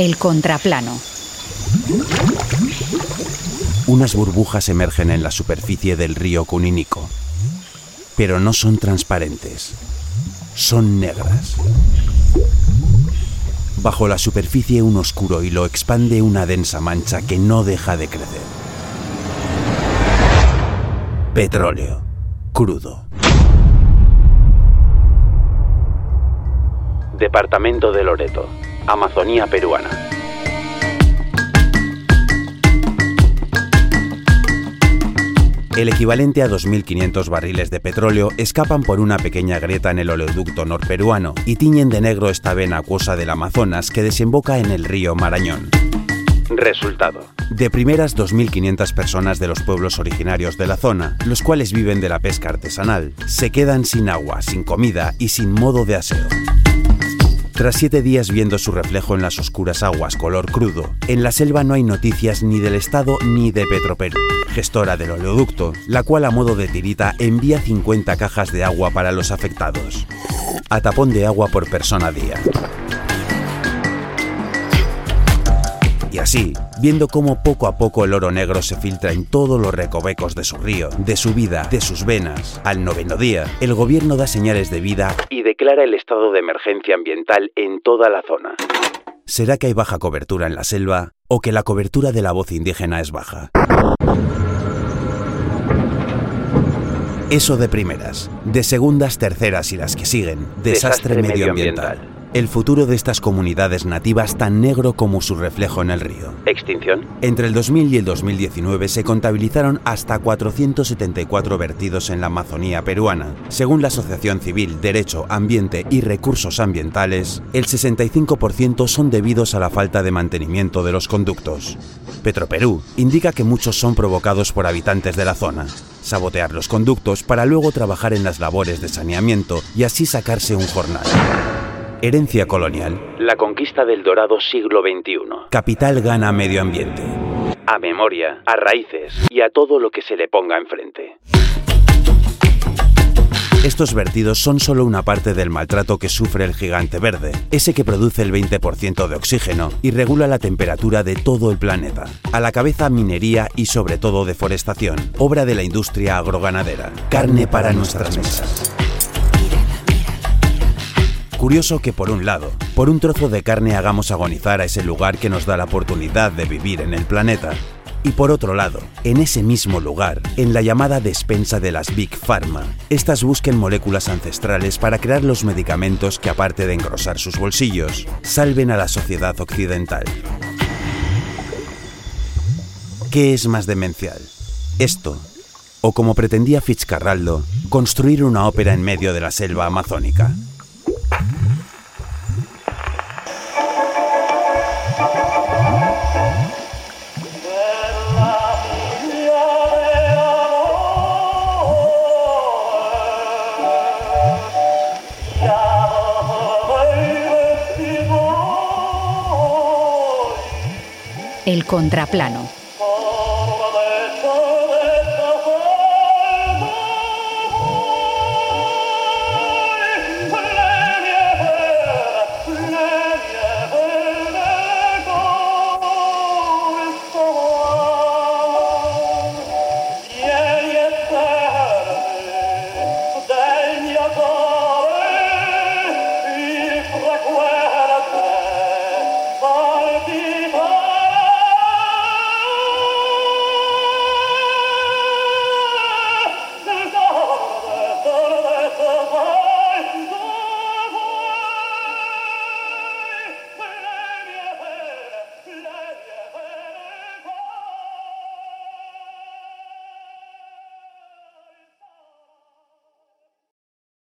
El contraplano. Unas burbujas emergen en la superficie del río Cuninico, pero no son transparentes, son negras. Bajo la superficie un oscuro hilo expande una densa mancha que no deja de crecer. Petróleo, crudo. Departamento de Loreto, Amazonía peruana. El equivalente a 2.500 barriles de petróleo escapan por una pequeña grieta en el oleoducto norperuano y tiñen de negro esta vena acuosa del Amazonas que desemboca en el río Marañón. Resultado. De primeras 2.500 personas de los pueblos originarios de la zona, los cuales viven de la pesca artesanal, se quedan sin agua, sin comida y sin modo de aseo. Tras siete días viendo su reflejo en las oscuras aguas color crudo, en la selva no hay noticias ni del Estado ni de Petroperú, gestora del oleoducto, la cual a modo de tirita envía 50 cajas de agua para los afectados. A tapón de agua por persona día. Así, viendo cómo poco a poco el oro negro se filtra en todos los recovecos de su río, de su vida, de sus venas, al noveno día, el gobierno da señales de vida y declara el estado de emergencia ambiental en toda la zona. ¿Será que hay baja cobertura en la selva o que la cobertura de la voz indígena es baja? Eso de primeras. De segundas, terceras y las que siguen. Desastre, medioambiental. El futuro de estas comunidades nativas tan negro como su reflejo en el río. ¿Extinción? Entre el 2000 y el 2019 se contabilizaron hasta 474 vertidos en la Amazonía peruana. Según la Asociación Civil Derecho, Ambiente y Recursos Ambientales, el 65% son debidos a la falta de mantenimiento de los conductos. Petroperú indica que muchos son provocados por habitantes de la zona. Sabotear los conductos para luego trabajar en las labores de saneamiento y así sacarse un jornal. Herencia colonial. La conquista del dorado siglo XXI. Capital gana medio ambiente. A memoria, a raíces y a todo lo que se le ponga enfrente. Estos vertidos son solo una parte del maltrato que sufre el gigante verde, ese que produce el 20% de oxígeno y regula la temperatura de todo el planeta. A la cabeza minería y sobre todo deforestación, obra de la industria agroganadera. Carne para nuestras mesas. Curioso que por un lado, por un trozo de carne hagamos agonizar a ese lugar que nos da la oportunidad de vivir en el planeta. Y por otro lado, en ese mismo lugar, en la llamada despensa de las Big Pharma, estas busquen moléculas ancestrales para crear los medicamentos que aparte de engrosar sus bolsillos, salven a la sociedad occidental. ¿Qué es más demencial? Esto, o como pretendía Fitzcarraldo, construir una ópera en medio de la selva amazónica. El contraplano.